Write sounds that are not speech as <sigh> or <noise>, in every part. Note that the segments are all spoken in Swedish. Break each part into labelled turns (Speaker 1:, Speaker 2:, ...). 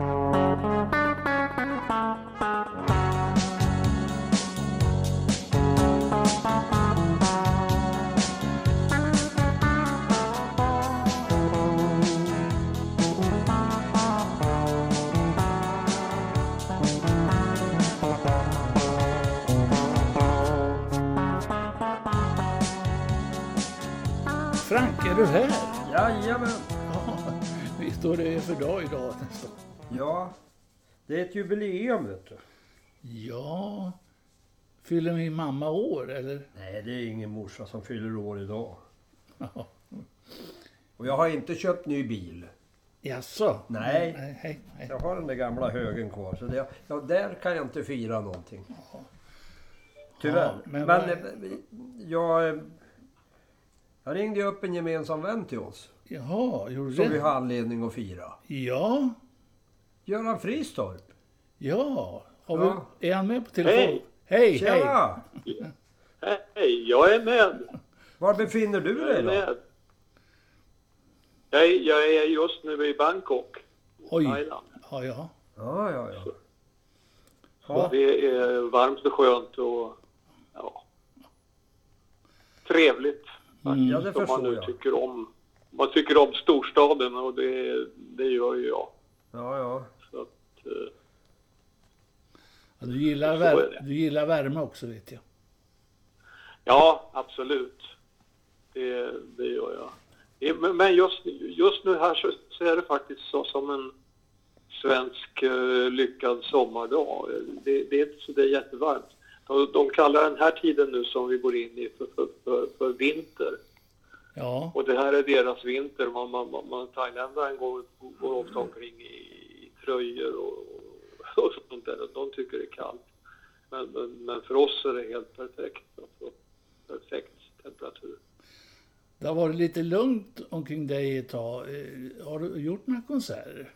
Speaker 1: Frank, visst står det för dag idag nästan.
Speaker 2: Ja, det är ett jubileum vet du.
Speaker 1: Ja, fyller min mamma år eller?
Speaker 2: Nej, det är ingen morsa som fyller år idag.
Speaker 1: Ja.
Speaker 2: Och jag har inte köpt ny bil.
Speaker 1: Jaså?
Speaker 2: Nej.
Speaker 1: nej, nej, nej.
Speaker 2: Jag har den där gamla högen kvar. Så det, ja, där kan jag inte fira någonting. Tyvärr.
Speaker 1: Ja, men
Speaker 2: men
Speaker 1: vad-
Speaker 2: eh, jag, eh, jag ringde upp en gemensam vän till oss.
Speaker 1: Jaha, gjorde
Speaker 2: Som
Speaker 1: du
Speaker 2: vi
Speaker 1: det?
Speaker 2: har anledning att fira.
Speaker 1: Ja,
Speaker 2: Göran Fristorp.
Speaker 1: ja. Har
Speaker 2: Ja.
Speaker 1: Vi, är han med på telefon?
Speaker 3: Hej.
Speaker 1: Hej, hej.
Speaker 2: Tja!
Speaker 3: Hej, jag är med.
Speaker 2: Var befinner du
Speaker 3: Jag
Speaker 2: dig
Speaker 3: är
Speaker 2: då?
Speaker 3: med. Jag är, jag är just nu i Bangkok,
Speaker 1: Oj.
Speaker 3: Thailand.
Speaker 1: Ja, ja.
Speaker 2: Ja, ja, ja. ja.
Speaker 3: Det är varmt och skönt och ja, trevligt.
Speaker 1: Mm.
Speaker 2: Ja, det
Speaker 3: Som man nu
Speaker 2: jag.
Speaker 3: tycker om. Man tycker om storstaden och det, det gör ju jag.
Speaker 2: Ja, ja.
Speaker 3: Så att, eh,
Speaker 1: ja du, gillar vär- du gillar värme också vet jag.
Speaker 3: ja, absolut. Det, det gör jag. Men just, just nu här så, så är det faktiskt så som en svensk eh, lyckad sommardag. Det, det är inte så det är jättevarmt. De, de kallar den här tiden nu som vi går in i för, för, för, för vinter.
Speaker 1: Ja,
Speaker 3: Och det här är deras vinter. Man, man, man, man, thailändaren går, går ofta omkring i, i tröjor och, och sånt där. De tycker det är kallt. Men, men, men för oss är det helt perfekt. Alltså, perfekt temperatur.
Speaker 1: det har varit lite lugnt omkring dig ett tag. Eh, Har du gjort några konserter?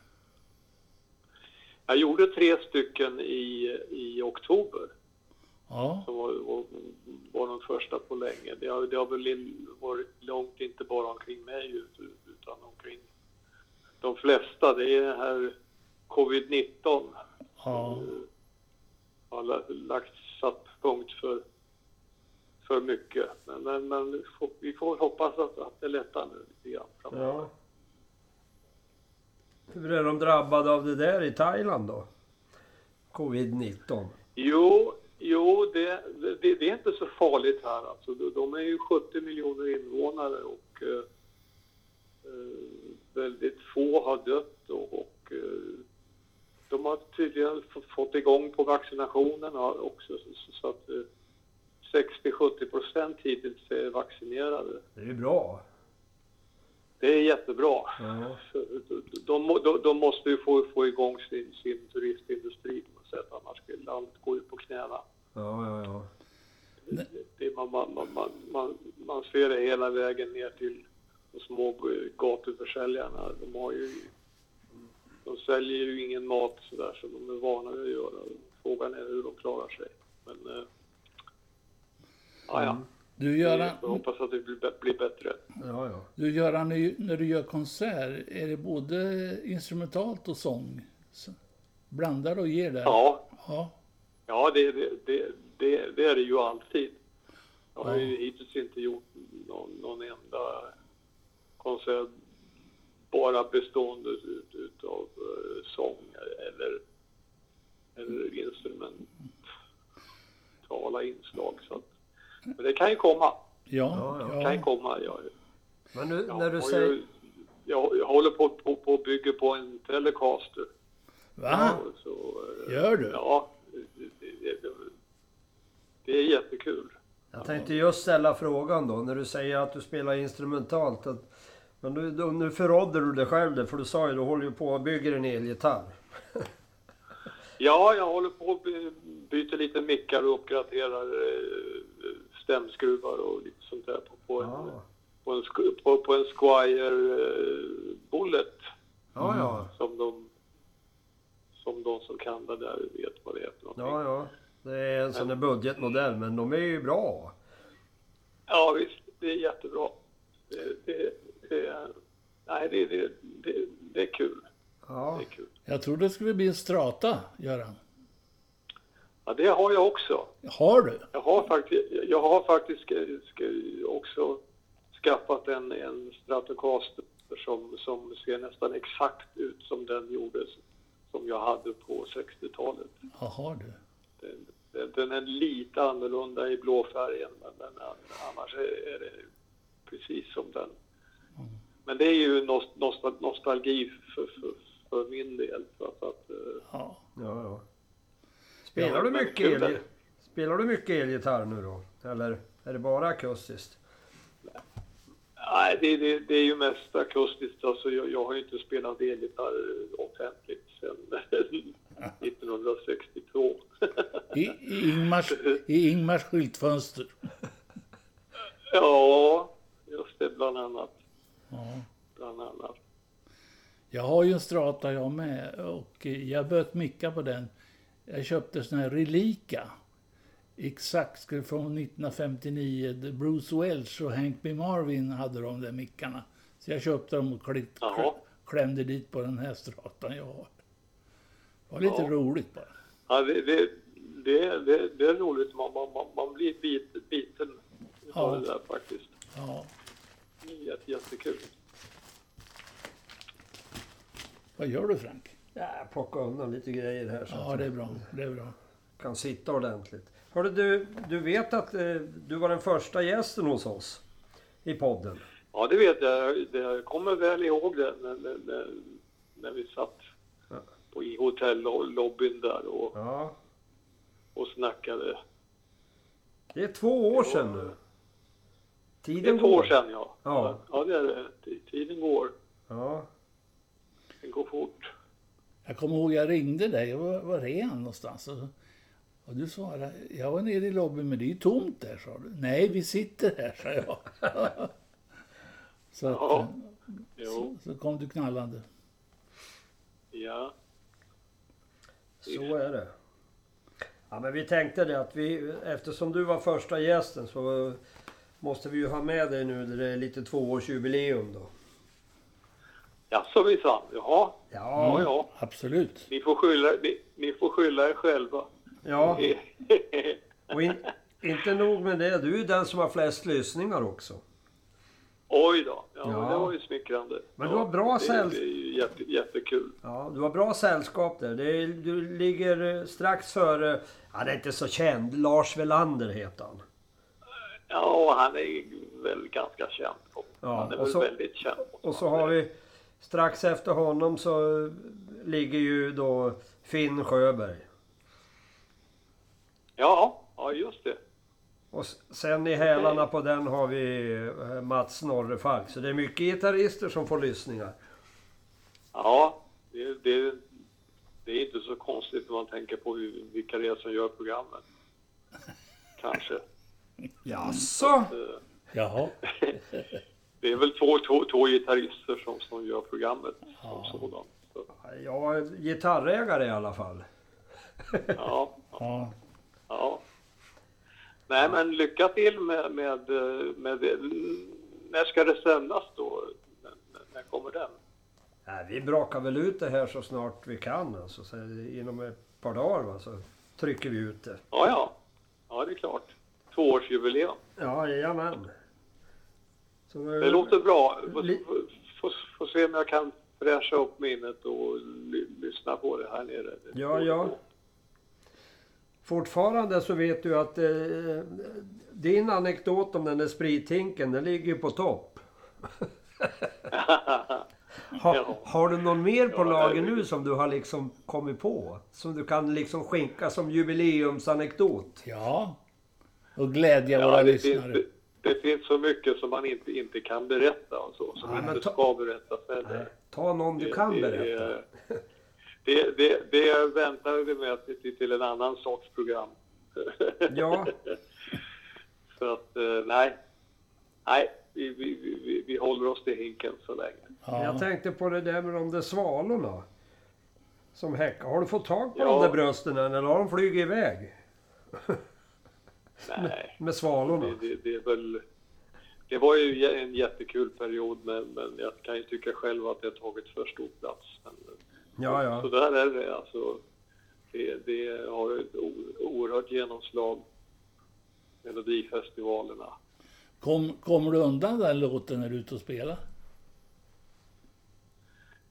Speaker 3: Jag gjorde tre stycken i, i oktober.
Speaker 1: Ja,
Speaker 3: som var, var, var de första på länge. Det har, det har väl varit långt, inte bara omkring mig ut- utan omkring de flesta. Det är det här covid-19
Speaker 1: ja.
Speaker 3: har la- lagt satt punkt för, för mycket. Men, men, men vi får- vi får hoppas att, att det lättar nu lite grann framöver.
Speaker 2: ja. Hur är de drabbade av det där i Thailand då? Covid-19.
Speaker 3: Jo, jo det, det, det är inte så farligt här. Alltså, de- är ju 70 miljoner invånare och eh, eh, väldigt få har dött och, och eh, de har tydligen fått igång på vaccinationen också så, så att eh, 60-70 procent hittills är vaccinerade.
Speaker 2: Det är ju bra.
Speaker 3: Det är jättebra. Så De, de, de, måste ju få, få igång sin, sin turistindustri på något sätt annars skulle landet gå ju på knäna.
Speaker 2: Ja, ja, ja.
Speaker 3: Det, det, man, man, man, man, man, man ser det hela vägen ner till de små gatuförsäljarna. De har ju de säljer ju ingen mat sådär som de är vana vid att göra. Frågan är hur de klarar sig. Men eh, ja, ja.
Speaker 1: Du
Speaker 3: Jag
Speaker 1: Göran,
Speaker 3: hoppas att det blir, blir bättre.
Speaker 2: ja, ja.
Speaker 1: du Göran, när- när du gör konsert, är det både instrumentalt och sång? Så- Blandar och ger där?
Speaker 3: Ja,
Speaker 1: Ja,
Speaker 3: ja det, det, det, det, är det ju alltid. Jag har ju
Speaker 1: Ja.
Speaker 3: hittills inte gjort någon, någon enda konsert bara bestående ut, utav uh, sång eller, eller instrumentala inslag. Så att, men det kan ju komma.
Speaker 1: ja,
Speaker 2: Ja, ja.
Speaker 3: Det kan ju
Speaker 1: ja.
Speaker 3: komma. Jag,
Speaker 2: Men nu
Speaker 3: jag,
Speaker 2: när du säger...
Speaker 3: ju, jag, jag håller på, på, på att bygga på en Telecaster.
Speaker 1: Va?
Speaker 3: Så, så, eh,
Speaker 1: Gör du?
Speaker 3: Ja, det, det, är jättekul.
Speaker 2: Jag tänkte just ställa frågan då, när du säger att du spelar instrumentalt. Att, men nu, nu förrådde du dig själv där, för du sa ju du håller ju på och bygger en elgitarr. <laughs>
Speaker 3: Ja, jag håller på att by- byta lite mickar och uppgraderar eh, stämskruvar och lite sånt där på, på, en,
Speaker 2: Ja,
Speaker 3: på, en, på, på en Squire eh, Bullet
Speaker 2: ja, ja.
Speaker 3: som de som de som kan det där vet vad det är för någonting.
Speaker 2: ja, ja. Det är en sån där budgetmodell, men de är ju bra.
Speaker 3: Ja, visst. Det är jättebra. Det, det, det, är- nej, det, det, det, det är kul.
Speaker 2: Ja.
Speaker 3: Det är kul.
Speaker 1: Jag trodde det skulle bli en strata, Göran.
Speaker 3: Ja, det har jag också.
Speaker 1: Har du?
Speaker 3: Jag har faktiskt, jag har faktiskt ska- också skaffat en, en Stratocaster som, som ser nästan exakt ut som den gjorde som jag hade på 60-talet.
Speaker 1: Ja, har du?
Speaker 3: Den, den, den är lite annorlunda i blåfärgen men den, annars är, är det precis som den. Men det är ju nost, nostal, nostalgi för, för, för min del. För att, att, eh,
Speaker 1: Ja.
Speaker 2: Ja, ja. Spelar
Speaker 3: Ja,
Speaker 2: du mycket el, Spelar du mycket elgitarr nu då? Eller är det bara akustiskt?
Speaker 3: Nej, det, det, det är ju mest akustiskt. Alltså, jag, jag har ju inte spelat elgitarr offentligt sedan <laughs> 1962.
Speaker 1: I, i, Ingmars, I Ingmars skyltfönster. <laughs>
Speaker 3: ja, just det, bland annat.
Speaker 1: Ja.
Speaker 3: Bland annat.
Speaker 1: Jag har ju en strata jag med och jag böt micka på den. Jag köpte sån här Relika. Exakt från 1959. Bruce Welch och Hank B. Marvin hade de där mickarna. Så jag köpte dem och
Speaker 3: Jaha.
Speaker 1: klämde dit på den här stratan jag har. Det var lite
Speaker 3: Ja.
Speaker 1: roligt bara.
Speaker 3: Ja, det, det, det, det, är roligt. Man, man, man- man blir bit, biten av
Speaker 1: Ja.
Speaker 3: det där faktiskt.
Speaker 1: Ja.
Speaker 3: Det är jätte, jättekul.
Speaker 1: Vad gör du Frank?
Speaker 2: Ja, plocka undan lite grejer här så
Speaker 1: Ja, det är
Speaker 2: jag
Speaker 1: bra. Det är bra.
Speaker 2: kan sitta ordentligt. Hörde du, du vet att eh, du var den första gästen hos oss i podden?
Speaker 3: Ja, det vet jag. Det- Jag kommer väl ihåg det när, när, när, vi satt
Speaker 2: Ja.
Speaker 3: på, i hotellobbyn där och,
Speaker 2: Ja.
Speaker 3: och snackade.
Speaker 2: Det är två år sedan nu.
Speaker 3: Det
Speaker 2: Tiden
Speaker 3: är två
Speaker 2: går.
Speaker 3: år sedan, ja.
Speaker 2: Ja.
Speaker 3: Ja, det är det. Tiden går.
Speaker 2: Ja.
Speaker 3: Den går fort.
Speaker 1: Jag kommer ihåg jag ringde dig. Var, var är han någonstans? Och, du svarade, jag var nere i lobbyn men det är ju tomt där sa du. Nej, vi sitter här sa jag. <laughs> så, att,
Speaker 3: Ja.
Speaker 1: eh, så, så kom du knallande.
Speaker 3: ja.
Speaker 2: Så är det. Ja, men vi tänkte det att vi, eftersom du var första gästen så måste vi ju ha med dig nu när det är lite tvåårsjubileum då.
Speaker 3: Jaså minsann, jaha. Ja,
Speaker 2: Ja,
Speaker 3: ja.
Speaker 1: Absolut.
Speaker 3: Ni får skylla, ni, ni får skylla er själva.
Speaker 2: Ja. Och in, inte nog med det, du är den som har flest lyssningar också.
Speaker 3: Oj då. Ja,
Speaker 2: Ja.
Speaker 3: det var ju smickrande.
Speaker 2: Men du har bra
Speaker 3: det,
Speaker 2: säll-
Speaker 3: det är ju jätte, jättekul.
Speaker 2: Ja, du har bra sällskap där. Är, du ligger eh, strax före, han är inte så känd, Lars Welander heter han.
Speaker 3: Ja, han är väl ganska känd.
Speaker 2: Ja,
Speaker 3: han är väl
Speaker 2: så-
Speaker 3: väldigt känd.
Speaker 2: Och så har vi, strax efter honom så ligger ju då Finn Sjöberg.
Speaker 3: Ja, ja just det.
Speaker 2: Och sen i hälarna på den har vi eh, Mats Norrefalk. Så det är mycket gitarrister som får lyssningar.
Speaker 3: Ja, det, det, det är inte så konstigt när man tänker på hur, vilka det är som gör programmet. <laughs> Kanske.
Speaker 2: Jaså?
Speaker 3: Eh,
Speaker 1: Jaha. <laughs>
Speaker 3: Det är väl två, två, två gitarrister som, som gör programmet
Speaker 1: Ja.
Speaker 3: som sådant. Så,
Speaker 2: Jag är gitarrägare i alla fall.
Speaker 3: ja, <laughs>
Speaker 1: Ja.
Speaker 3: Ja. Nej, men lycka till med, med, med det. När ska det sändas då? När, kommer den?
Speaker 2: Nej, vi brakar väl ut det här så snart vi kan. Alltså, så inom ett par dagar va, så trycker vi ut det.
Speaker 3: Ja, ja. Ja, det är klart. Tvåårsjubileum.
Speaker 2: Ja, jajamän. Så, eh,
Speaker 3: Det låter bra. Får, se om jag kan fräscha upp minnet och ly, lyssna på det här nere. Det
Speaker 2: Ja, ja. Fortfarande så vet du att eh, din anekdot om den där sprithinken, den ligger ju på topp. <laughs> Ha. Har du någon mer på
Speaker 3: Ja,
Speaker 2: lager nu som du har liksom kommit på? Som du kan liksom skänka som jubileumsanekdot?
Speaker 1: ja. Och glädja
Speaker 3: Ja,
Speaker 1: våra
Speaker 3: det, finns,
Speaker 1: lyssnare.
Speaker 3: det, det finns så mycket som man inte, inte kan berätta och så, som
Speaker 2: Nej,
Speaker 3: inte
Speaker 2: ta-
Speaker 3: ska berättas heller.
Speaker 2: Nej, ta någon du kan
Speaker 3: det,
Speaker 2: berätta. <laughs>
Speaker 3: Det, det, det väntar vi med till, till en annan sorts program. <laughs>
Speaker 2: Ja,
Speaker 3: Så att, eh, nej. Nej, vi, vi, vi, vi håller oss till hinken så länge.
Speaker 1: Ja.
Speaker 2: jag tänkte på det där med de där svalorna. Som häckar. Har du fått tag på
Speaker 3: Ja.
Speaker 2: de där brösten än, eller har de flugit iväg? <laughs>
Speaker 3: Nej,
Speaker 2: Med svalorna?
Speaker 3: det, det, det är väl... Det var ju en jättekul period men, men jag kan ju tycka själv att det har tagit för stor plats. Men
Speaker 2: Ja, ja.
Speaker 3: Så där är det alltså. Det, det har ett oerhört genomslag. Melodifestivalerna.
Speaker 1: Kom, kommer du undan den låten när du är ute och spelar?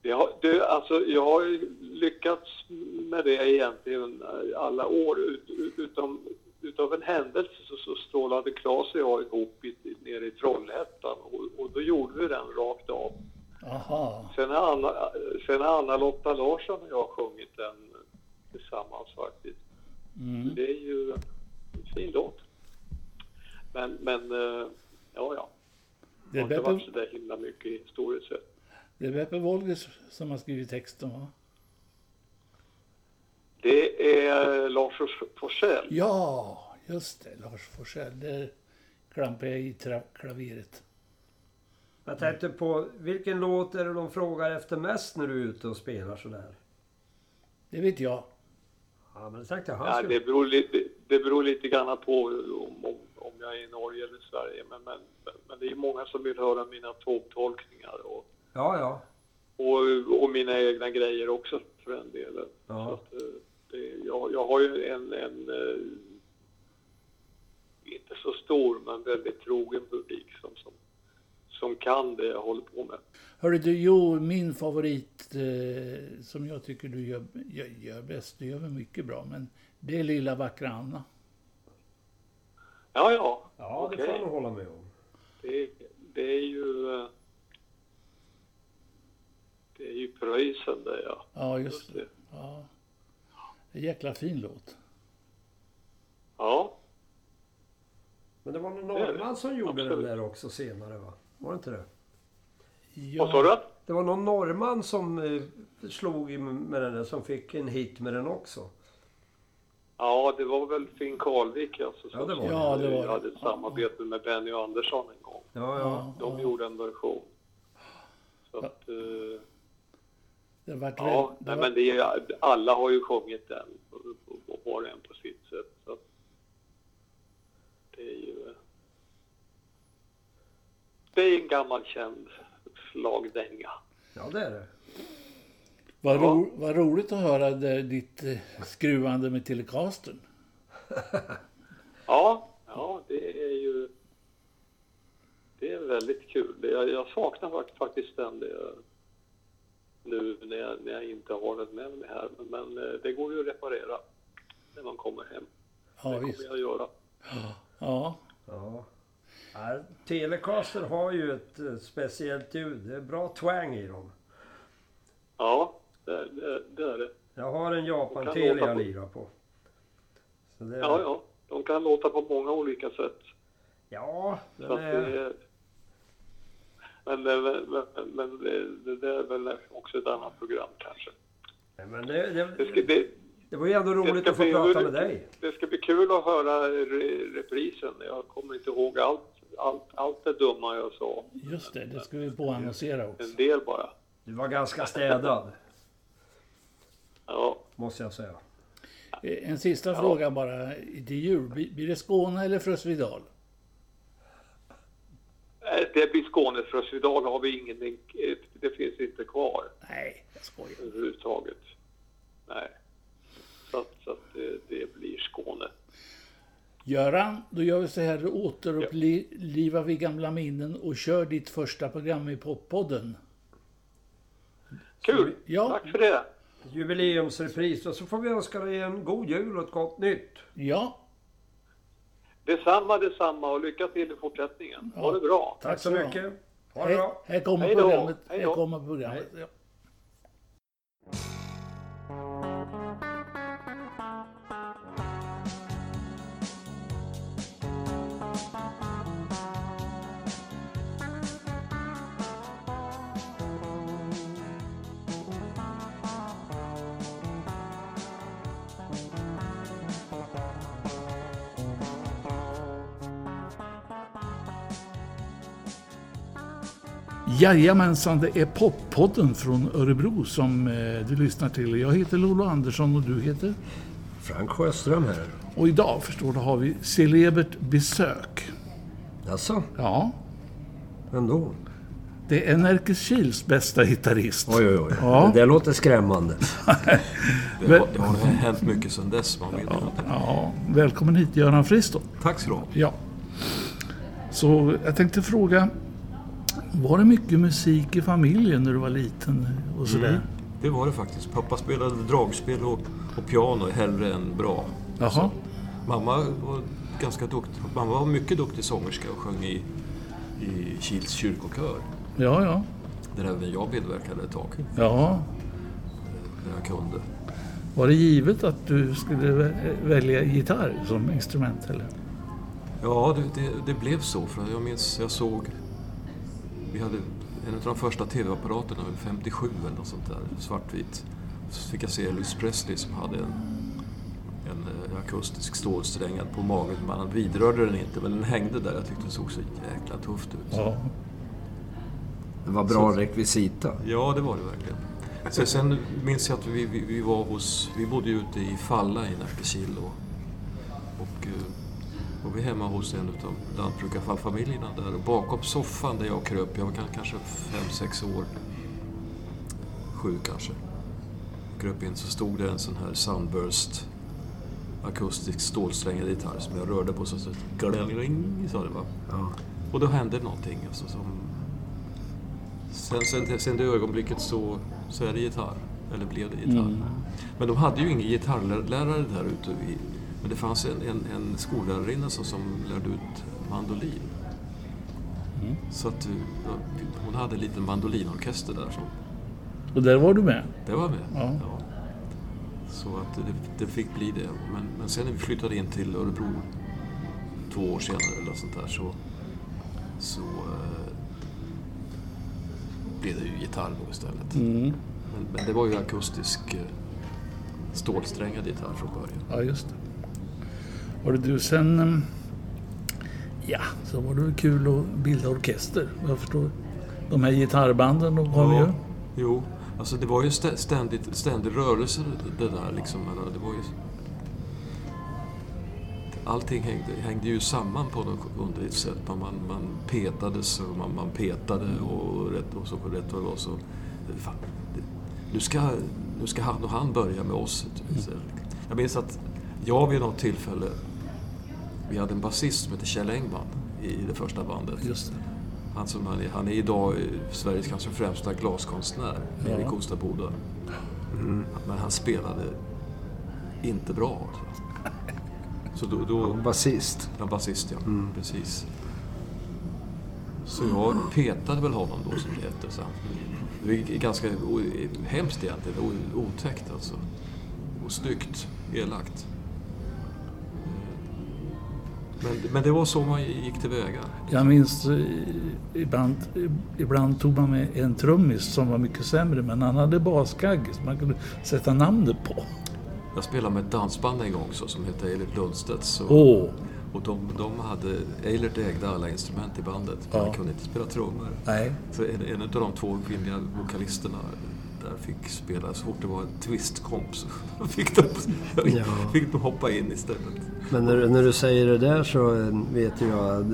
Speaker 3: Det har, det, alltså, jag har lyckats med det egentligen alla år. Ut, ut, utom, utav en händelse så, så strålade Claes och jag ihop i, nere i Trollhättan och, och då gjorde vi den rakt av.
Speaker 1: Aha.
Speaker 3: Sen har Anna, sen har Anna-Lotta Larsson och jag sjungit den tillsammans faktiskt.
Speaker 1: Mm.
Speaker 3: Det är ju en fin låt. Men, men eh, ja, ja.
Speaker 1: Det
Speaker 3: har inte varit så där himla mycket historiskt sett.
Speaker 1: det är Beppe Wolgers som har skrivit texten va?
Speaker 3: Det är Lars Forssell.
Speaker 1: Ja, just det. Lars Forssell. Där klampar jag i klaveret.
Speaker 2: Jag tänkte på, vilken låt är det de frågar efter mest när du är ute och spelar sådär?
Speaker 1: Det vet jag.
Speaker 2: Ja, men det tänkte jag
Speaker 3: Ja, det, beror lite, det beror lite grann på om, om, om jag är i Norge eller Sverige. Men, men, men det är många som vill höra mina tolkningar och,
Speaker 2: Ja, ja.
Speaker 3: och, och mina egna grejer också för den delen.
Speaker 2: Ja.
Speaker 3: Så att, eh, det, jag, jag har ju en, en eh, inte så stor men väldigt trogen publik som, som, som kan det jag håller på med.
Speaker 1: Hörru du, jo, min favorit eh, som jag tycker du gör, gör, gör bäst, du gör väl mycket bra, men det är Lilla vackra Anna.
Speaker 3: Ja, ja.
Speaker 2: Ja, det får
Speaker 3: Okej.
Speaker 2: jag nog hålla med om.
Speaker 3: Det, det är ju... eh, Det är ju Preussen det ja.
Speaker 1: Ja, just det. Ja. En jäkla fin låt.
Speaker 3: Ja,
Speaker 2: Men det var någon
Speaker 3: Det det.
Speaker 2: norrman som gjorde den
Speaker 3: Absolut.
Speaker 2: där också senare va? Var det inte det?
Speaker 3: vad sa du?
Speaker 2: Det var någon norrman som eh, slog i med den där, som fick en hit med den också.
Speaker 3: Ja, det var väl Finn Karlvik alltså.
Speaker 2: Ja, det var det.
Speaker 1: Ja, det var
Speaker 3: hade ett samarbete med Benny Andersson en gång.
Speaker 2: Ja, ja.
Speaker 3: De gjorde en version. Så att, eh,
Speaker 1: Det vart
Speaker 3: ja,
Speaker 1: det
Speaker 3: nej,
Speaker 1: var,
Speaker 3: men det är, alla har ju sjungit den. Var och en på sitt sätt. Så att, det är ju... Det är en gammal känd slagdänga.
Speaker 2: ja, det är det.
Speaker 1: vad,
Speaker 3: Ja.
Speaker 1: ro, vad roligt att höra det, ditt eh, skruvande med Telecastern. <laughs>
Speaker 3: Ja, ja, det är ju... Det är väldigt kul. Jag, jag saknar fakt- faktiskt den det, nu när jag, när jag inte har den med mig här. Men, men eh, det går ju att reparera när man kommer hem.
Speaker 1: Ja,
Speaker 3: det
Speaker 1: visst.
Speaker 3: kommer jag göra.
Speaker 1: Ja,
Speaker 2: Ja. Ja, Telecaster har ju ett eh, speciellt ljud. Det är bra twang i dem.
Speaker 3: Ja, det, det, det är det.
Speaker 2: Jag har en
Speaker 3: kan
Speaker 2: Japan-tele
Speaker 3: låta
Speaker 2: jag
Speaker 3: på-
Speaker 2: lirar på. Så det,
Speaker 3: Ja, ja. De kan låta på många olika sätt.
Speaker 2: Ja,
Speaker 3: Så
Speaker 2: den
Speaker 3: det
Speaker 2: är...
Speaker 3: är... Men, men, men, men det, det, det är väl också ett annat program kanske.
Speaker 2: Nej, Men det,
Speaker 3: Det ska,
Speaker 2: det,
Speaker 3: det,
Speaker 2: det var ju ändå
Speaker 3: det
Speaker 2: roligt att få
Speaker 3: bli-
Speaker 2: prata med dig.
Speaker 3: Det ska bli kul att höra re, reprisen. Jag kommer inte ihåg allt, allt, allt det dumma jag sa.
Speaker 1: just det. Det ska vi påannonsera också.
Speaker 3: En del bara.
Speaker 2: Du var ganska städad,
Speaker 3: Ja.
Speaker 2: måste jag säga.
Speaker 1: Eh, En sista fråga bara till jul. Blir blir det Skåne eller Frösvidal?
Speaker 3: Eh, Det blir Skåne för idag har vi ingenting. eh, Det finns inte kvar
Speaker 1: Nej, jag skojar.
Speaker 3: överhuvudtaget. Nej. Så att, så att det, det blir Skåne.
Speaker 1: Göran, då gör vi så här. Då återupplivar vi gamla minnen och kör ditt första program i Poppodden.
Speaker 3: Kul!
Speaker 1: Ja.
Speaker 3: Tack för det!
Speaker 2: Jubileumsrepris och så får vi önska dig en god jul och ett gott nytt.
Speaker 1: Ja,
Speaker 3: Detsamma, detsamma och lycka till i fortsättningen. Ha det bra!
Speaker 2: Tack så mycket. Ha det bra.
Speaker 1: här kommer
Speaker 3: Hej då.
Speaker 1: programmet.
Speaker 3: Hej
Speaker 1: Här kommer programmet. Ja. Jajamensan, det är Poppodden från Örebro som eh, du lyssnar till. Jag heter Lolo Andersson och du heter?
Speaker 2: Frank Sjöström här.
Speaker 1: Och idag förstår du har vi celebert besök.
Speaker 2: Jaså,
Speaker 1: Ja,
Speaker 2: vem då?
Speaker 1: Det är Närkeskils bästa gitarrist.
Speaker 2: Oj, oj, oj.
Speaker 1: Ja.
Speaker 2: Det där låter skrämmande. <laughs>
Speaker 4: Det har, det har hänt mycket sedan dess. Man vet inte.
Speaker 1: Ja, välkommen hit Göran Fristo.
Speaker 4: Tack så du ha.
Speaker 1: Ja. Så jag tänkte fråga, var det mycket musik i familjen när du var liten och sådär?
Speaker 4: Mm. Det var det faktiskt. Pappa spelade dragspel och, och piano hellre än bra.
Speaker 1: Jaha.
Speaker 4: Mamma var ganska duktig. Mamma var mycket duktig sångerska och sjöng i, i Kils kyrkokör.
Speaker 1: Ja, ja.
Speaker 4: Där även jag medverkade ett tag.
Speaker 1: Ja.
Speaker 4: När jag kunde.
Speaker 1: Var det givet att du skulle vä- välja gitarr som instrument eller?
Speaker 4: Ja, det, det, det blev så. För jag minns, jag såg... Vi hade en av de första tv-apparaterna, väl 57 eller något sånt där, svartvit. Så fick jag se Elvis Presley som hade en, en eh, akustisk stålsträngad på magen. Man vidrörde den inte, men den hängde där. Jag tyckte det såg så jäkla tufft ut.
Speaker 1: Ja.
Speaker 2: Det var bra rekvisita.
Speaker 4: Ja, det var det verkligen. Så sen minns jag att vi, vi, vi var hos... Vi bodde ju ute i Falla i Närkekil och, och eh, vi hemma hos en av lantbrukarfamiljerna där och bakom soffan där jag kröp, jag var kan- kanske fem, sex år, sju kanske, kröp in så stod det en sån här Sunburst akustisk stålsträngad gitarr som jag rörde på så så gling, sa det va.
Speaker 2: Ja.
Speaker 4: Och då hände någonting alltså som... Sen, sen, sen det ögonblicket så, så är det gitarr. Eller blev det gitarr.
Speaker 1: Mm.
Speaker 4: Men de hade ju ingen gitarrlärare där ute. I, men det fanns en, en, en skollärarinna som, som lärde ut mandolin.
Speaker 1: Mm.
Speaker 4: Så att ja, hon hade en liten mandolinorkester där. Som,
Speaker 1: Och där var du med?
Speaker 4: det var med.
Speaker 1: Ja.
Speaker 4: Så att det, det fick bli det. Men, men sen när vi flyttade in till Örebro två år senare eller sånt där så, så eh, blev det ju gitarr då istället.
Speaker 1: Mm.
Speaker 4: Men, men det var ju akustisk eh, stålsträngad gitarr från början.
Speaker 1: Ja, just det. Var det du sen... ehm, Ja, så var det väl kul att bilda orkester, jag förstår. De här gitarrbanden de har vi ju.
Speaker 4: Jo, alltså det var ju stä- ständigt, ständig rörelse det där liksom. Eller Det var ju... Allting hängde, hängde ju samman på något underligt sätt. Man, man, petades och man, man petade och, rätt, och så på rätt var så... Fan, det, nu, ska, nu ska han och han börja med oss. Jag minns att jag vid något tillfälle... Vi hade en basist som hette Kjell Engman i det första bandet.
Speaker 1: Just det.
Speaker 4: Han, som han, är, han är idag Sveriges kanske främsta glaskonstnär nere i
Speaker 1: Ja.
Speaker 4: Kosta Boda. Men han spelade inte bra. Alltså. Så då... då
Speaker 2: Basist.
Speaker 4: ja, basist ja, precis. Så jag petade väl honom då som det heter. Så. Det är ganska hemskt egentligen, otäckt alltså. Och snyggt, elakt. Men, men det var så man gick tillväga.
Speaker 1: Jag minns eh, ibland, ibland tog man med en trummis som var mycket sämre men han hade baskagg som man kunde sätta namnet på.
Speaker 4: Jag spelade med ett dansband en gång så, som hette Eilert Lundstedt. Så,
Speaker 1: Åh!
Speaker 4: Och de, de hade, Eilert ägde alla instrument i bandet, men
Speaker 1: Ja.
Speaker 4: han kunde inte spela trummor.
Speaker 1: Nej.
Speaker 4: Så en, en av de två kvinnliga vokalisterna där fick spela, så fort det var en twistkomp så <laughs> fick de,
Speaker 2: Ja.
Speaker 4: fick de hoppa in istället.
Speaker 2: Men när, när du säger det där så eh, vet jag att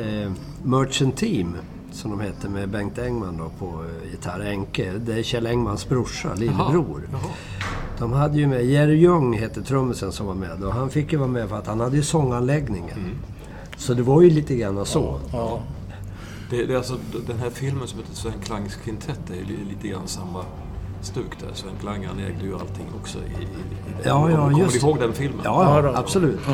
Speaker 2: eh, Merchant Team, som de heter med Bengt Engman då på eh, gitarr, Enke, det är Kjell Engmans brorsa, lillebror.
Speaker 4: Jaha.
Speaker 2: De hade ju med, Jerry Ljung hette trummisen som var med och han fick ju vara med för att han hade ju sånganläggningen.
Speaker 4: Mm.
Speaker 2: Så det var ju lite grann så.
Speaker 1: Ja.
Speaker 4: Det, det är alltså, den här filmen som heter Sven Klangs kvintett är ju li- lite grann samma stuk där. Sven Klang han ägde ju allting också i, i, i den.
Speaker 2: Ja, ja,
Speaker 4: Kommer
Speaker 2: just
Speaker 4: du ihåg den filmen?
Speaker 2: Ja,
Speaker 1: Ja,
Speaker 2: ja absolut.
Speaker 1: Ja.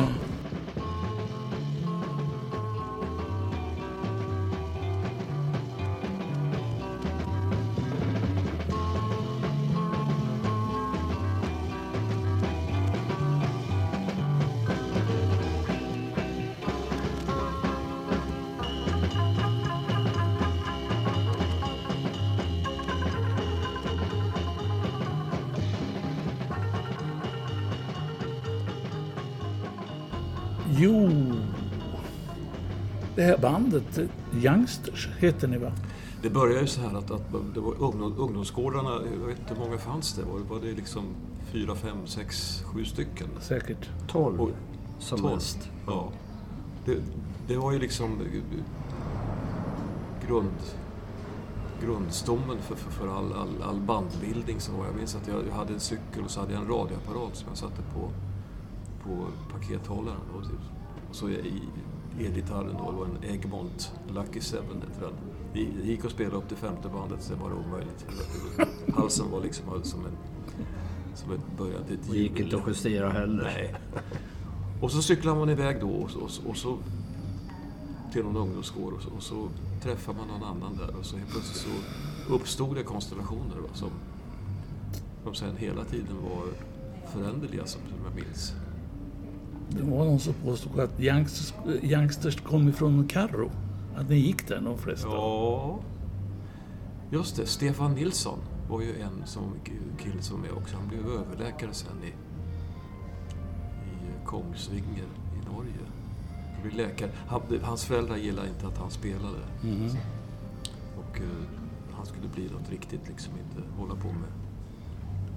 Speaker 1: Bandet, Youngsters, heter ni va?
Speaker 4: Det började ju så här att, att det var ungdom, ungdomsgårdarna, jag vet inte hur många fanns det? Var, var det liksom fyra, fem, sex, sju stycken?
Speaker 1: Säkert.
Speaker 2: 12
Speaker 4: Och-
Speaker 2: som
Speaker 4: tolv.
Speaker 2: mest.
Speaker 4: Ja. Det, det var ju liksom grund, grundstommen för, för, för all, all, all, bandbildning som var. Jag minns att jag, jag, hade en cykel och så hade jag en radioapparat som jag satte på, på pakethållaren. Och, och så i elgitarren då, var en Egmont Lucky Seven heter den. Det gick att spela upp till femte bandet, sen var det omöjligt. Halsen var liksom som en... Som ett början till ett
Speaker 2: Det gick inte att justera heller.
Speaker 4: Nej. Och så cyklar man iväg då och, och, och så till någon ungdomsgård och så, och så träffar man någon annan där och så helt plötsligt så uppstod det konstellationer va, som, som sen hela tiden var föränderliga som, som jag minns.
Speaker 1: Det var någon som påstod att Youngsters, youngsters kom ifrån Carro. Att ni gick där de flesta.
Speaker 4: Ja, just det. Stefan Nilsson var ju en som, kille som med också. Han blev överläkare sen i, i Kongsvinger i Norge. Han blev läkare. Han, hans föräldrar gillade inte att han spelade.
Speaker 1: Mm.
Speaker 4: Och uh, han skulle bli något riktigt, liksom inte hålla på med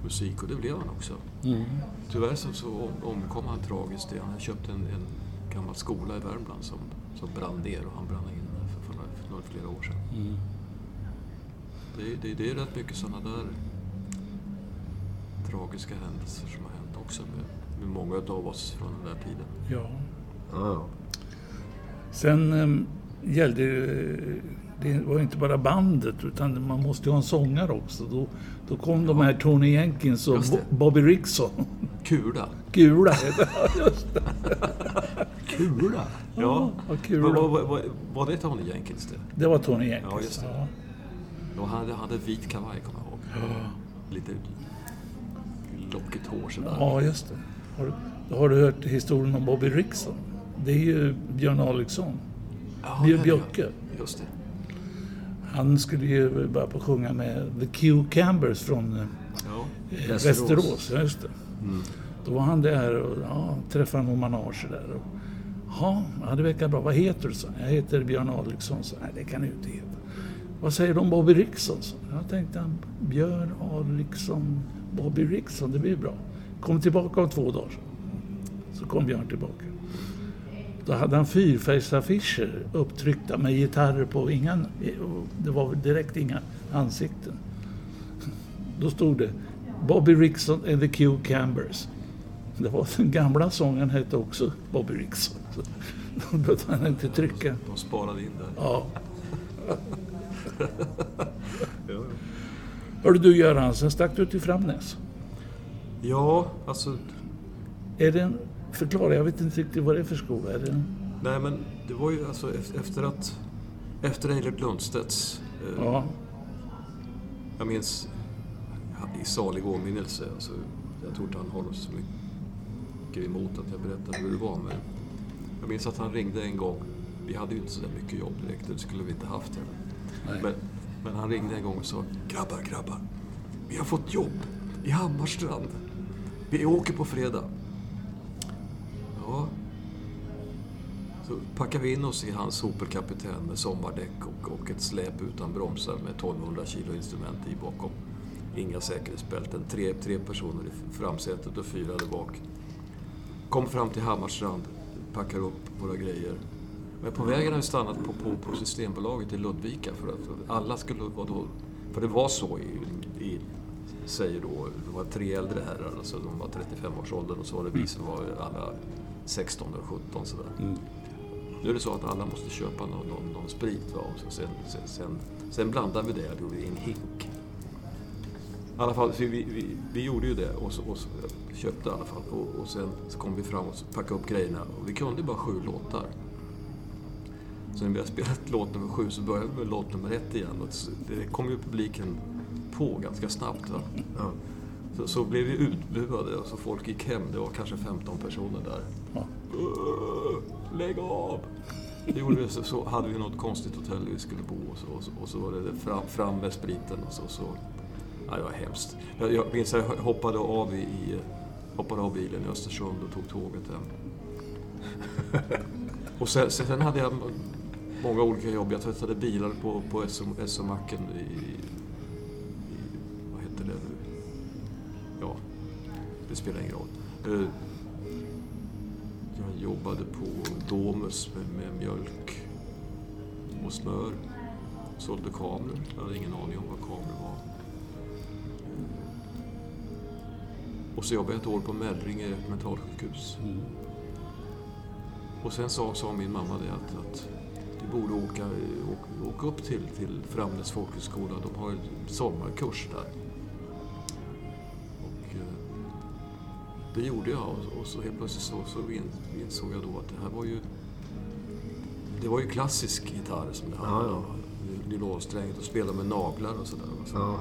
Speaker 4: musik. Och det blev han också.
Speaker 1: Mm.
Speaker 4: Tyvärr så, så omkom han tragiskt. Han hade köpt en, en gammal skola i Värmland som, som brann ner och han brann in för, för, några, för några flera år sedan.
Speaker 1: Mm.
Speaker 4: Det, det, det, är rätt mycket sådana där tragiska händelser som har hänt också med, med många av oss från den där tiden.
Speaker 1: Ja.
Speaker 2: Ja.
Speaker 1: Sen um, gällde ju- det var inte bara bandet utan man måste ju ha en sångare också. Då, då kom de här Tony Jenkins och Bobby Rickson.
Speaker 4: Kula!
Speaker 1: Heter det. Just det.
Speaker 2: Kula!
Speaker 4: Ja,
Speaker 1: vad
Speaker 4: var,
Speaker 1: kul.
Speaker 4: var, var, var det Tony Jenkins det?
Speaker 1: Det var Tony Jenkins.
Speaker 4: Ja, just det.
Speaker 1: Ja.
Speaker 4: Han hade, hade vit kavaj, kommer jag ihåg. Lite lockigt hår sådär.
Speaker 1: Ja, just det. Har, du- har du hört historien om Bobby Rickson? Det är ju Björn Aliksson.
Speaker 4: Ja,
Speaker 1: Björn
Speaker 4: ja,
Speaker 1: Björke.
Speaker 4: ja. Just det.
Speaker 1: Han skulle ju börja på sjunga med The Q Cambers från eh,
Speaker 4: Ja.
Speaker 1: Västerås.
Speaker 2: Västerås.
Speaker 1: Västerås just det. Då var han där och ja, träffade någon manage där. Och, ja, det verkar bra. Vad heter du? Så. Jag heter Björn Aliksson. Så, Nej, det kan du inte heta. Vad säger du om Bobby Rickson? Så. Jag tänkte han, Björn Aliksson, Bobby Rickson, det blir bra. Kom tillbaka om två dagar. Så kom Björn tillbaka. Då hade han fyrfärgsaffischer upptryckta med gitarrer på. Inga, det var direkt inga ansikten. Då stod det Bobby Rickson and the Q Cambers. Det var den gamla sången hette också Bobby Rickson. Då behövde han inte trycka.
Speaker 4: De sparade in där.
Speaker 1: Ja. Hörde du Göran, sen stack du till Framnäs.
Speaker 4: Ja, alltså...
Speaker 1: Är det en, förklara, jag vet inte riktigt vad det är för skola. Är det
Speaker 4: Nej, men det var ju alltså ef- efter att... Efter Eilert Lundstedts... Eh,
Speaker 1: ja,
Speaker 4: Jag minns i salig åminnelse. Alltså, jag tror inte han har så mycket emot att jag berättar hur det var. Men jag minns att han ringde en gång. Vi hade ju inte så där mycket jobb direkt. Det skulle vi inte haft heller. Men, men han ringde en gång och sa Grabbar, grabbar. Vi har fått jobb i Hammarstrand. Vi åker på fredag. Ja. Så packar vi in oss i hans Opel-kapitän med sommardäck och, och ett släp utan bromsar med 1200 kilo instrument i bakom. Inga säkerhetsbälten. Tre, tre personer i framsätet och fyra där bak. Kom fram till Hammarstrand, packar upp våra grejer. Men på vägen har vi stannat på, på, på Systembolaget i Ludvika för att alla skulle vara då... För det var så i, i säger då, det var tre äldre herrar, alltså de var 35-årsåldern och så var det vi som var alla 16 och 17 sådär. Nu är det så att alla måste köpa någon, någon, någon sprit va? och så sen, sen, sen, sen blandade vi det gjorde i en hink. I alla fall, vi, vi, vi gjorde ju det och, så, och så, köpte i alla fall. Och, och sen så kom vi fram och packade upp grejerna. Och vi kunde bara sju låtar. Så när vi hade spelat <laughs> låt nummer sju så började vi med låt nummer ett igen. Och det kom ju publiken på ganska snabbt. Va?
Speaker 2: Ja.
Speaker 4: Så, så blev vi utbuade och så folk gick hem. Det var kanske 15 personer där. Äh, lägg av! Det gjorde vi, så, så hade vi något konstigt hotell vi skulle bo och så, och så, och så var det fram, fram med spriten och så. så ja, det var hemskt. Jag, jag minns att jag hoppade av, i, i, hoppade av bilen i Östersund och tog tåget hem. <laughs> Och sen, sen hade jag många olika jobb. Jag tvättade bilar på, på SO-macken i, i... Vad hette det nu? Ja, det spelar ingen roll. Eh, Jobbade på Domus med, med mjölk och smör. sålde kameror. Jag hade ingen aning om vad kameror var. Och så jobbade jag ett år på Mellringe mentalsjukhus. Och sen sa, sa min mamma det att, att du borde åka, åka, åka upp till, till Framnäs folkhögskola. De har en sommarkurs där. Det gjorde jag och, och så helt plötsligt så, så in, insåg jag då att det här var ju det var ju klassisk gitarr som det handlade om. Nylonstränget och spela med naglar och sådär. Så.
Speaker 2: Ja.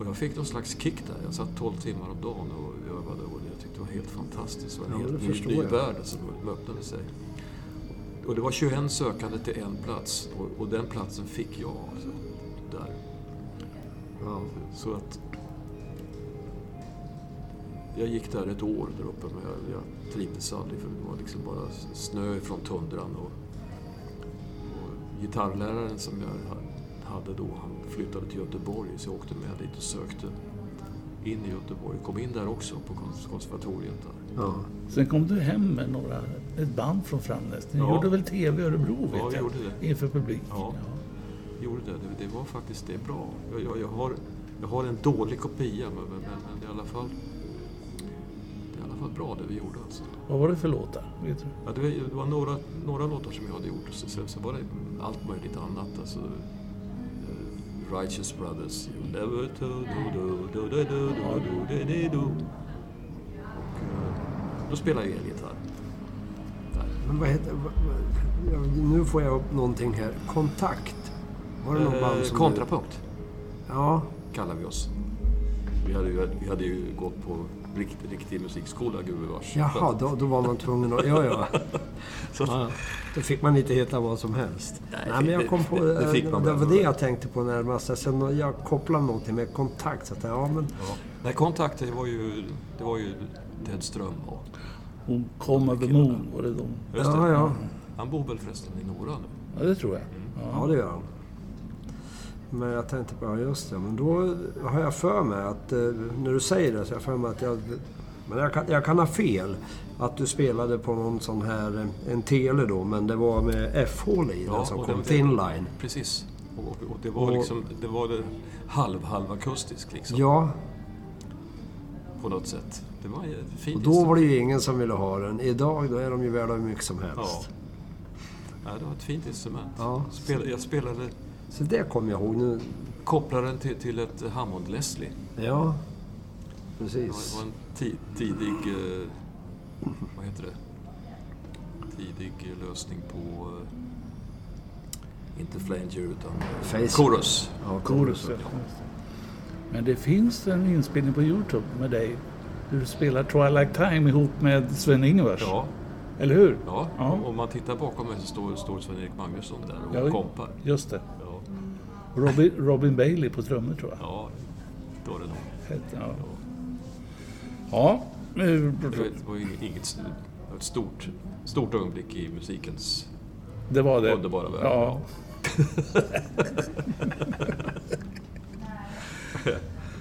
Speaker 4: Och jag fick någon slags kick där. Jag satt 12 timmar om dagen och övade och jag tyckte det var helt fantastiskt. Det var en
Speaker 2: Ja,
Speaker 4: helt ny, ny värld som öppnade sig. Och det var 21 sökande till en plats och, och den platsen fick jag alltså, där.
Speaker 2: Ja.
Speaker 4: Så att jag gick där ett år där uppe men jag, jag trivdes aldrig för det var liksom bara snö från tundran. Och, och gitarrläraren som jag ha- hade då, han flyttade till Göteborg så jag åkte med dit och sökte in i Göteborg. Kom in där också på kons- konservatoriet där.
Speaker 2: Ja.
Speaker 1: Sen kom du hem med några, ett band från Framnäs. Ni
Speaker 4: Ja.
Speaker 1: gjorde väl TV i Örebro vet
Speaker 4: Ja, vi
Speaker 1: jag?
Speaker 4: gjorde det.
Speaker 1: Inför publik.
Speaker 4: Ja. Gjorde det. det. Det var faktiskt det är bra. Jag, jag, jag, har, jag har en dålig kopia men, men, men, i alla fall i alla fall bra det vi gjorde alltså.
Speaker 1: Vad var det för låtar? Vet du?
Speaker 4: Ja, det, var, det var några, några låtar som jag hade gjort och så, sen så var det allt möjligt annat. Alltså, eh, Righteous Brothers. You never do do do do do do do do do do Och eh, då spelade jag elgitarr.
Speaker 2: Men vad heter... Vad, vad, ja, nu får jag upp någonting här. Kontakt. Var det något band
Speaker 4: Eh,
Speaker 2: som...
Speaker 4: kontrapunkt.
Speaker 2: Ja.
Speaker 4: kallar vi oss. Vi hade vi hade ju gått på riktig, riktig musikskola gubevars.
Speaker 2: Jaha, då, då var man tvungen att... Ja, ja. <laughs>
Speaker 4: Så,
Speaker 2: ja. Då fick man inte heta vad som helst. Nej, men jag kom på...
Speaker 4: det- det fick man
Speaker 2: det
Speaker 4: väl.
Speaker 2: var det jag tänkte på närmast. Sen jag kopplade någonting med kontakt. Så att, ja, men...
Speaker 4: ja. Nej, kontakt det var ju, det var ju Ted Ström och
Speaker 1: Hon kom över Moon var det de.
Speaker 4: Just det.
Speaker 2: Ja, ja.
Speaker 4: Han bor väl förresten i Nora nu?
Speaker 1: Ja, det tror jag.
Speaker 2: Ja, det gör han. Men jag tänkte på, ja just det, men då har jag för mig att, eh, när du säger det, så har jag för mig att jag... Men jag kan, jag kan ha fel. Att du spelade på någon sån här, eh, en tele då, men det var med F-hål i den som kom,
Speaker 4: det-
Speaker 2: thin line.
Speaker 4: Precis. Och, och, och det var
Speaker 2: Och-
Speaker 4: liksom, det var det halv, halvakustisk liksom.
Speaker 2: Ja,
Speaker 4: På något sätt. Det var en fin
Speaker 2: och då var det ju ingen som ville ha den. Idag, då är de ju värda hur mycket som
Speaker 4: Ja.
Speaker 2: helst.
Speaker 4: ja, det var ett fint instrument.
Speaker 2: Ja.
Speaker 4: Spel, jag spelade,
Speaker 2: Så det kommer jag ihåg nu.
Speaker 4: kopplade den till, till ett Hammond Leslie.
Speaker 2: Ja, precis.
Speaker 4: det var en ti, tidig, eh, vad heter det? Tidig lösning på, eh, inte flanger utan eh,
Speaker 2: Face.
Speaker 4: chorus.
Speaker 2: Ja,
Speaker 1: Chorus. ja. Men det finns en inspelning på Youtube med dig. Du spelar Twilight Time ihop med Sven-Ingvars.
Speaker 4: Ja,
Speaker 1: Eller hur?
Speaker 4: ja.
Speaker 1: Ja.
Speaker 4: Om man tittar bakom mig så står, står Sven-Erik Magnusson där och
Speaker 1: Ja.
Speaker 4: kompar.
Speaker 1: Just det. Robin, Robin Bailey på trummor tror jag.
Speaker 4: ja, då är det nog.
Speaker 1: Ja. Ja. eh,
Speaker 4: Det var, ju inget, ett stort, stort ögonblick i musikens
Speaker 1: Det var det.
Speaker 4: underbara värld.
Speaker 1: Ja. <laughs>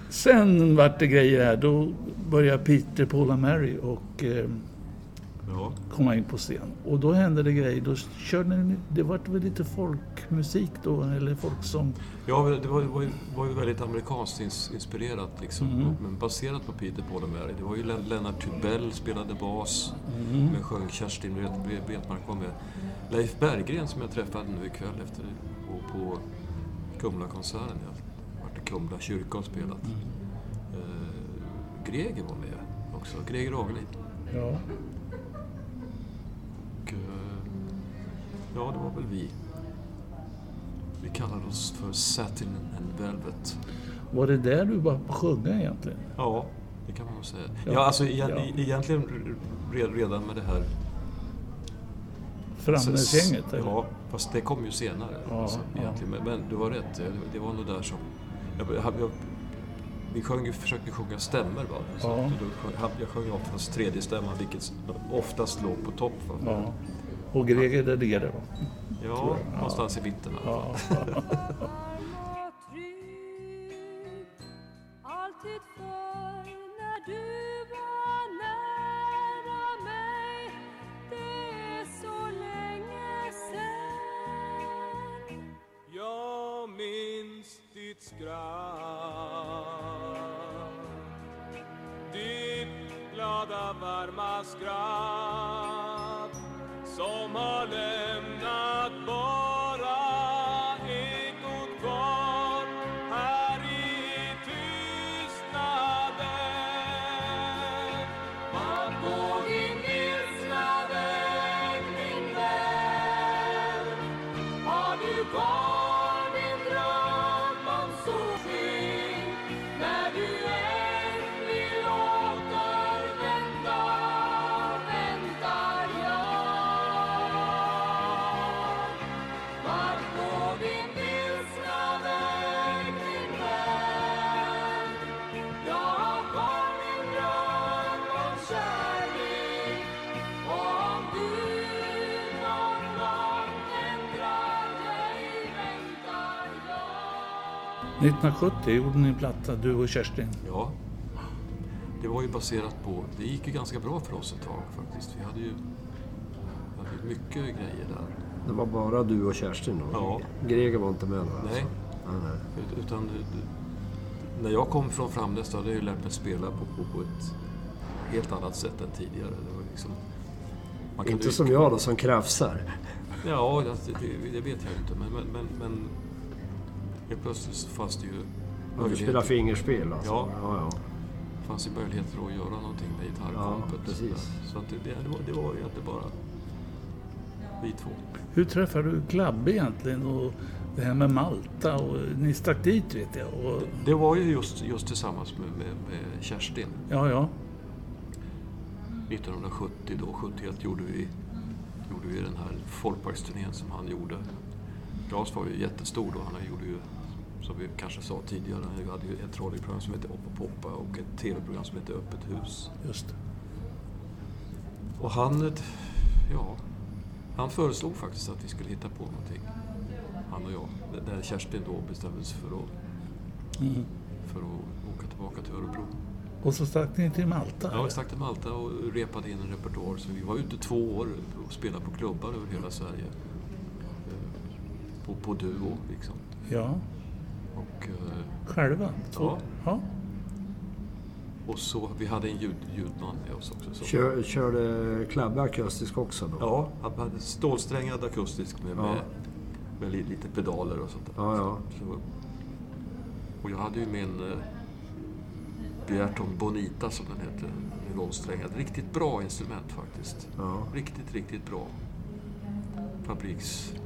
Speaker 1: Sen vart det grejer här. Då började Peter, Paul och Mary och eh,
Speaker 4: Ja.
Speaker 1: komma in på scen. Och då hände det grejer. Då körde ni, det vart väl lite folkmusik då, eller folksång.
Speaker 4: Ja, det var, var, ju, var ju väldigt amerikanskt ins, inspirerat, liksom,
Speaker 1: Mm.
Speaker 4: men baserat på Peter, Paul och Mary. Det var ju Len- Lennart Tybell spelade bas,
Speaker 1: Mm.
Speaker 4: men sjöng Kerstin Wetmark var med. Leif Berggren som jag träffade nu ikväll efter på, på Kumlakonserten. Jag har varit i Kumla kyrka och spelat.
Speaker 1: Mm.
Speaker 4: Eh, Greger var med också, Greger Avelin.
Speaker 1: Ja.
Speaker 4: Och, eh, ja, det var väl vi. Vi kallade oss för Satin and Velvet.
Speaker 1: Var det där du var på sjunga egentligen?
Speaker 4: Ja, det kan man väl säga.
Speaker 1: Ja.
Speaker 4: Ja, alltså igen,
Speaker 1: Ja.
Speaker 4: e- egentligen re- redan med det här...
Speaker 1: Framnäsgänget? eller?
Speaker 4: Ja, fast det kom ju senare.
Speaker 1: Ja,
Speaker 4: alltså, egentligen. Men, men du var rätt, det, var nog där som... Jag, jag, vi sjöng, försökte sjunga stämmor va? Så
Speaker 1: Ja.
Speaker 4: då jag sjöng oftast tredje stämman, vilket oftast låg på topp. Va?
Speaker 1: Ja. Och Greger Delere.
Speaker 4: Ja, någonstans i mitten i alla fall. <laughs>
Speaker 5: skratt. Ditt
Speaker 6: glada varma skratt som
Speaker 1: 1970 gjorde ni en platta, du och Kerstin.
Speaker 4: Ja. Det var ju baserat på... Det gick ju ganska bra för oss ett tag faktiskt. Vi hade ju, vi hade mycket grejer där.
Speaker 2: Det var bara du och Kerstin då?
Speaker 4: Ja.
Speaker 2: Greger var inte med då?
Speaker 4: Nej.
Speaker 2: Alltså. Ja, nej.
Speaker 4: Ut- Utan när jag kom från Framnäs hade jag ju lärt mig spela på, på, på ett helt annat sätt än tidigare. Det var liksom, man kan
Speaker 2: Inte som jag då, som krafsar.
Speaker 4: Ja, det, det, det vet jag inte. Men, men, men, men helt plötsligt så fanns det ju
Speaker 2: Ja, du spelar fingerspel alltså?
Speaker 4: Ja.
Speaker 2: ja, ja.
Speaker 4: fanns ju möjligheter att göra någonting med gitarrkompet.
Speaker 2: Ja, precis.
Speaker 4: Så att det, det, det, var, det var ju inte bara vi två.
Speaker 1: Hur träffade du Klabbe egentligen? Och det här med Malta och ni stack dit vet jag. Och,
Speaker 4: Det var ju just, just tillsammans med, med, med Kerstin.
Speaker 1: ja, ja.
Speaker 4: 1970 då, 71 gjorde vi, gjorde vi den här folkparksturnén som han gjorde. Claes var ju jättestor då. Han gjorde ju, som vi kanske sa tidigare, han hade ju ett radioprogram som hette Oppa Poppa och ett tv-program som hette Öppet hus.
Speaker 1: Just det.
Speaker 4: Och han, ja, han föreslog faktiskt att vi skulle hitta på någonting. Han och jag. Där Kerstin då bestämde sig för att,
Speaker 1: Mm.
Speaker 4: för att åka tillbaka till Örebro.
Speaker 1: Och så stack ni till Malta?
Speaker 4: Ja, vi stack till Malta och repade in en repertoar. Så vi var ute två år och spelade på klubbar över hela Sverige. Eh, På, på duo liksom.
Speaker 1: Ja,
Speaker 4: Och, eh,
Speaker 1: själva?
Speaker 4: Ja.
Speaker 1: ja.
Speaker 4: och så, vi hade en ljud, ljudman med oss också. Så.
Speaker 2: Kör, körde Klabbe akustisk också då?
Speaker 4: Ja, han hade stålsträngad akustisk med,
Speaker 2: Ja.
Speaker 4: med, med li- lite pedaler och sånt där.
Speaker 2: Ja, ja.
Speaker 4: Så, och jag hade ju min eh, Bjärton Bonita som den heter, nylonsträngad. Riktigt bra instrument faktiskt.
Speaker 2: ja.
Speaker 4: Riktigt, riktigt bra. Fabriksmodell.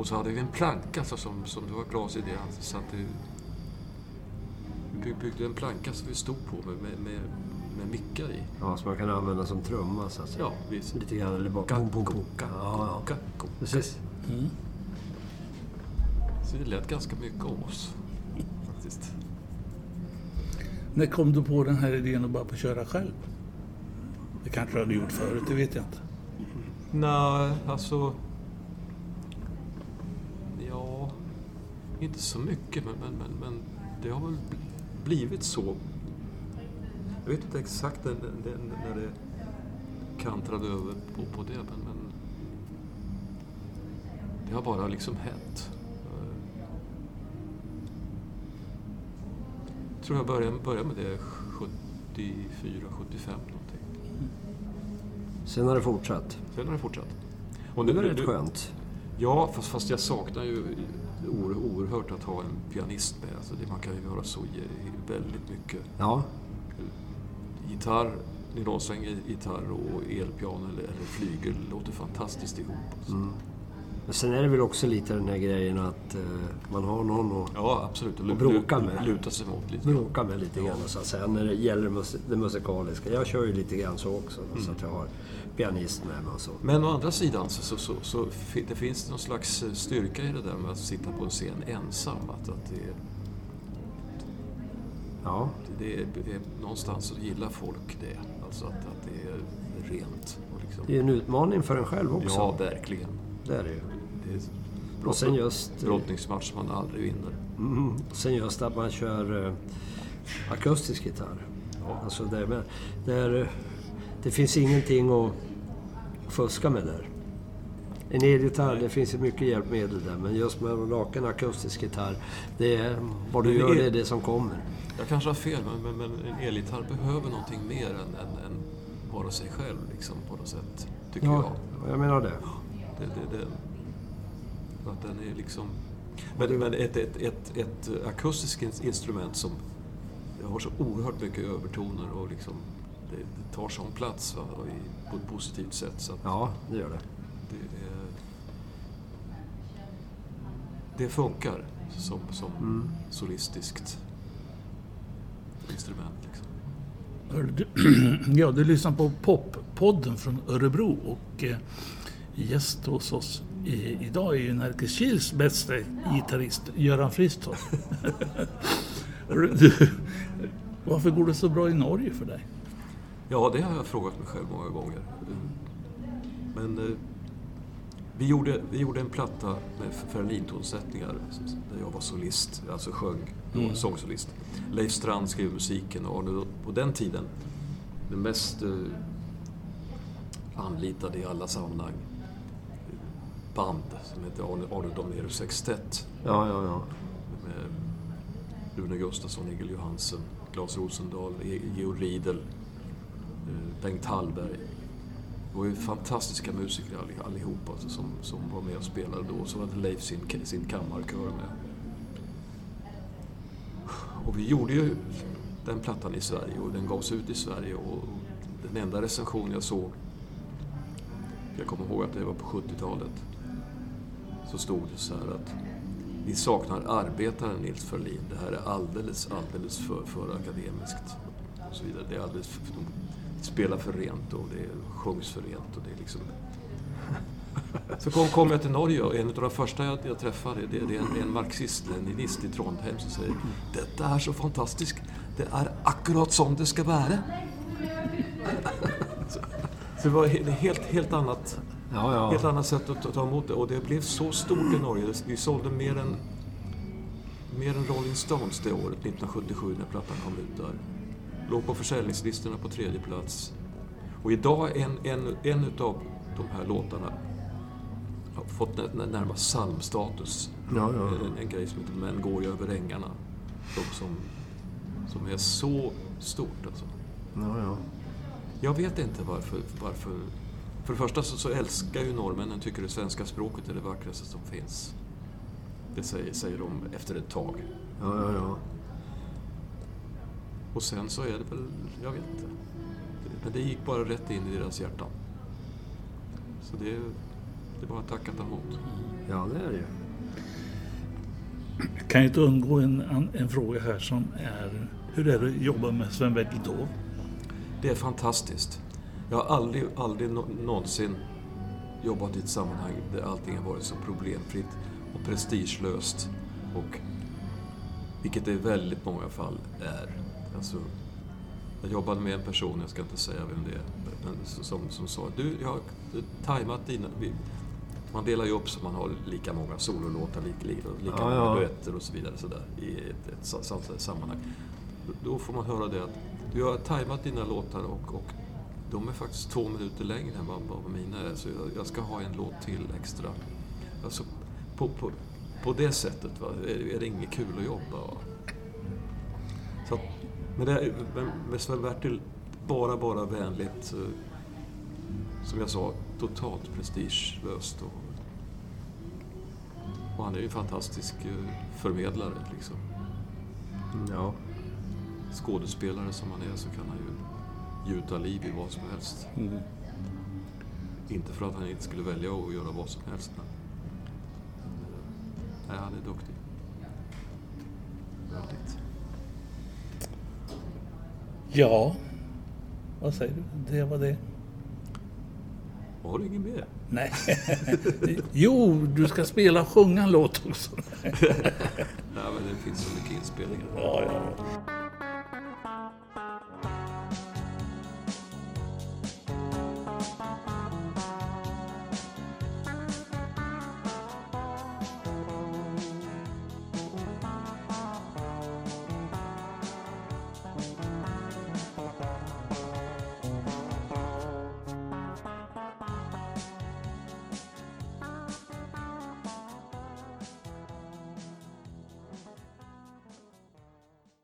Speaker 4: Och så hade vi en planka så som, som det var glas i det. Han satte, vi byggde en planka som vi stod på med, med, med, med mickar i.
Speaker 2: Ja, som man kan använda som trumma så att säga.
Speaker 4: Ja, vi...
Speaker 2: Lite grann, eller bara... Boom, boom, boom. Ja, ja.
Speaker 4: ka- ko-
Speaker 2: Precis.
Speaker 4: Så det lät ganska mycket om oss. Faktiskt.
Speaker 1: När kom du på den här idén att bara få köra själv? Det kanske du hade gjort förut, det vet jag inte.
Speaker 4: Nej, alltså... Ja, inte så mycket, men, men, men, men det har väl blivit så. Jag vet inte exakt när, när, det kantrade över på, på det, men, men det har bara liksom hänt. Jag tror jag började, började med det 74, 75 någonting.
Speaker 2: Sen har det fortsatt.
Speaker 4: Sen har det fortsatt. Och
Speaker 2: Det
Speaker 4: nu-
Speaker 2: var rätt
Speaker 4: nu-
Speaker 2: skönt.
Speaker 4: Ja, fast, fast jag saknar ju oerhört att ha en pianist med. Alltså det, man kan ju göra så väldigt mycket.
Speaker 2: Ja,
Speaker 4: Gitarr, nylonsträngad gitarr och elpiano eller, eller flygel låter fantastiskt ihop. Alltså.
Speaker 2: Mm. men sen är det väl också lite den här grejen att eh, man har någon att
Speaker 4: Ja, absolut.
Speaker 2: Och bråka med.
Speaker 4: Luta sig mot lite.
Speaker 2: bråka med lite grann så att säga när det gäller det mus- det musikaliska. Jag kör ju lite grann så också,
Speaker 4: Mm.
Speaker 2: så att jag har pianist med mig och så.
Speaker 4: Men å andra sidan så, så, så, så det finns någon slags eh, styrka i det där med att sitta på en scen ensam. Att, att det, är-
Speaker 2: Ja,
Speaker 4: det, är, det någonstans så gillar folk det. Alltså att, att det är rent. Och liksom.
Speaker 2: det är en utmaning för en själv också.
Speaker 4: Ja, verkligen.
Speaker 2: Det är det ju.
Speaker 4: Det är
Speaker 2: Och sen just,
Speaker 4: brottningsmatch man aldrig vinner.
Speaker 2: mm, sen just att man kör eh, akustisk gitarr. Alltså det, med, det, är, det finns ingenting att fuska med där. En elgitarr, det finns ju mycket hjälpmedel där, men just med en raken akustisk gitarr, det är, vad du
Speaker 4: Men
Speaker 2: gör,
Speaker 4: el-
Speaker 2: det är det som kommer.
Speaker 4: Jag kanske har fel, men, men, men en elgitarr behöver någonting mer än, än, än bara sig själv liksom, på något sätt. Tycker
Speaker 2: Ja,
Speaker 4: jag.
Speaker 2: jag menar det.
Speaker 4: Det, det, det, att den är liksom... Men, men ett, ett, ett, ett akustiskt in- instrument som har så oerhört mycket övertoner och liksom det, det tar sån plats va, i, på ett positivt sätt. Så att
Speaker 2: Ja, det gör det.
Speaker 4: det, är, det funkar som, som
Speaker 2: Mm.
Speaker 4: solistiskt instrument. Liksom. <clears throat>
Speaker 1: Ja, du lyssnar på Poppodden från Örebro och eh, gäst hos oss i, idag är ju Närkeskils bästa gitarrist, Göran Fristorp. <laughs> <laughs> Du, Varför går det så bra i Norge för dig?
Speaker 4: Ja, det har jag frågat mig själv många gånger. Men eh, vi, gjorde, vi gjorde en platta med Ferlin-tonsättningar där jag var solist, alltså sjöng, då, sångsolist. Leif Strand skrev musiken och Arne, på den tiden den mest eh, anlitade i alla sammanhang band som hette Arne, Arne Domnerus Sextett
Speaker 2: Ja, ja, ja.
Speaker 4: med Rune Gustafsson, Egil Johansen, Claes Rosendahl, E- Georg Riedel, eh, Eh, Bengt Hallberg. Det var ju fantastiska musiker allihopa allihop alltså, som, som var med och spelade då. Så hade Leif sin, sin kammarkör med. Och vi gjorde ju den plattan i Sverige och den gavs ut i Sverige. Och den enda recension jag såg, jag kommer ihåg att det var på 70-talet, så stod det så här att vi saknar arbetaren Nils Ferlin. Det här är alldeles, alldeles för, för akademiskt. Och så vidare. Det är alldeles för, spelar för rent och det sjungs för rent. Och det är liksom... <laughs> Så kom, kom jag till Norge och en av de första jag, jag träffade det, det är en, en marxist-leninist i Trondheim som säger Detta är så fantastiskt. Det är akkurat som det ska vara. <laughs> så, så det var ett helt, helt annat
Speaker 2: Ja, ja.
Speaker 4: helt annat sätt att ta- ta emot det. Och det blev så stort i Norge. Vi sålde mer än, mer än Rolling Stones det året, 1977, när plattan kom ut där. Låg på försäljningslistorna på tredje plats. Och idag är en, en, en utav de här låtarna har fått nä- nä- närmast psalmstatus.
Speaker 2: Ja, ja.
Speaker 4: En, en grej som heter Män går ju över ängarna. Som, som, som är så stort alltså.
Speaker 2: ja, ja.
Speaker 4: Jag vet inte varför. varför. För det första så, så älskar ju norrmännen, tycker det svenska språket är det vackraste som finns. Det säger, säger de efter ett tag.
Speaker 2: ja, ja, ja.
Speaker 4: Och sen så är det väl, jag vet inte. Men det gick bara rätt in i deras hjärtan. Så det, det är bara att tacka ta emot.
Speaker 2: Ja, det är det ju.
Speaker 1: Kan ju inte undgå en, en fråga här som är hur är det att jobba med Sven-Bertil Taube?
Speaker 4: Det är fantastiskt. Jag har aldrig, aldrig nå- någonsin jobbat i ett sammanhang där allting har varit så problemfritt och prestigelöst. Och, vilket det i väldigt många fall är. Alltså, jag jobbade med en person, jag ska inte säga vem det är, men som, som sa du, jag har tajmat dina... Man delar ju upp så man har lika många sololåtar, lika, lika, lika
Speaker 2: Ja,
Speaker 4: många
Speaker 2: ja.
Speaker 4: duetter och så vidare så där, i ett, ett, sam- sammanhang. Då får man höra det att du har tajmat dina låtar och, och de är faktiskt två minuter längre än vad, vad mina är. Så jag, jag ska ha en låt till extra. Alltså, på, på, på det sättet va, är, är det inget kul att jobba. Va? Så att, men det, med Sven-Bertil, bara, bara vänligt. eh, Som jag sa, totalt prestigelöst. Och, och han är ju en fantastisk eh, förmedlare. Liksom.
Speaker 2: Ja.
Speaker 4: Skådespelare som han är så kan han ju gjuta liv i vad som helst. Inte för att han inte skulle välja att göra vad som helst. Men, men, eh, nej, han är duktig. Väldigt.
Speaker 1: Ja, vad säger du? Det var det.
Speaker 4: Har du inget mer?
Speaker 1: Nej. <laughs> jo, du ska spela och sjunga en låt också. <laughs>
Speaker 4: Nej, men det finns så mycket inspelningar.
Speaker 1: Ja, ja.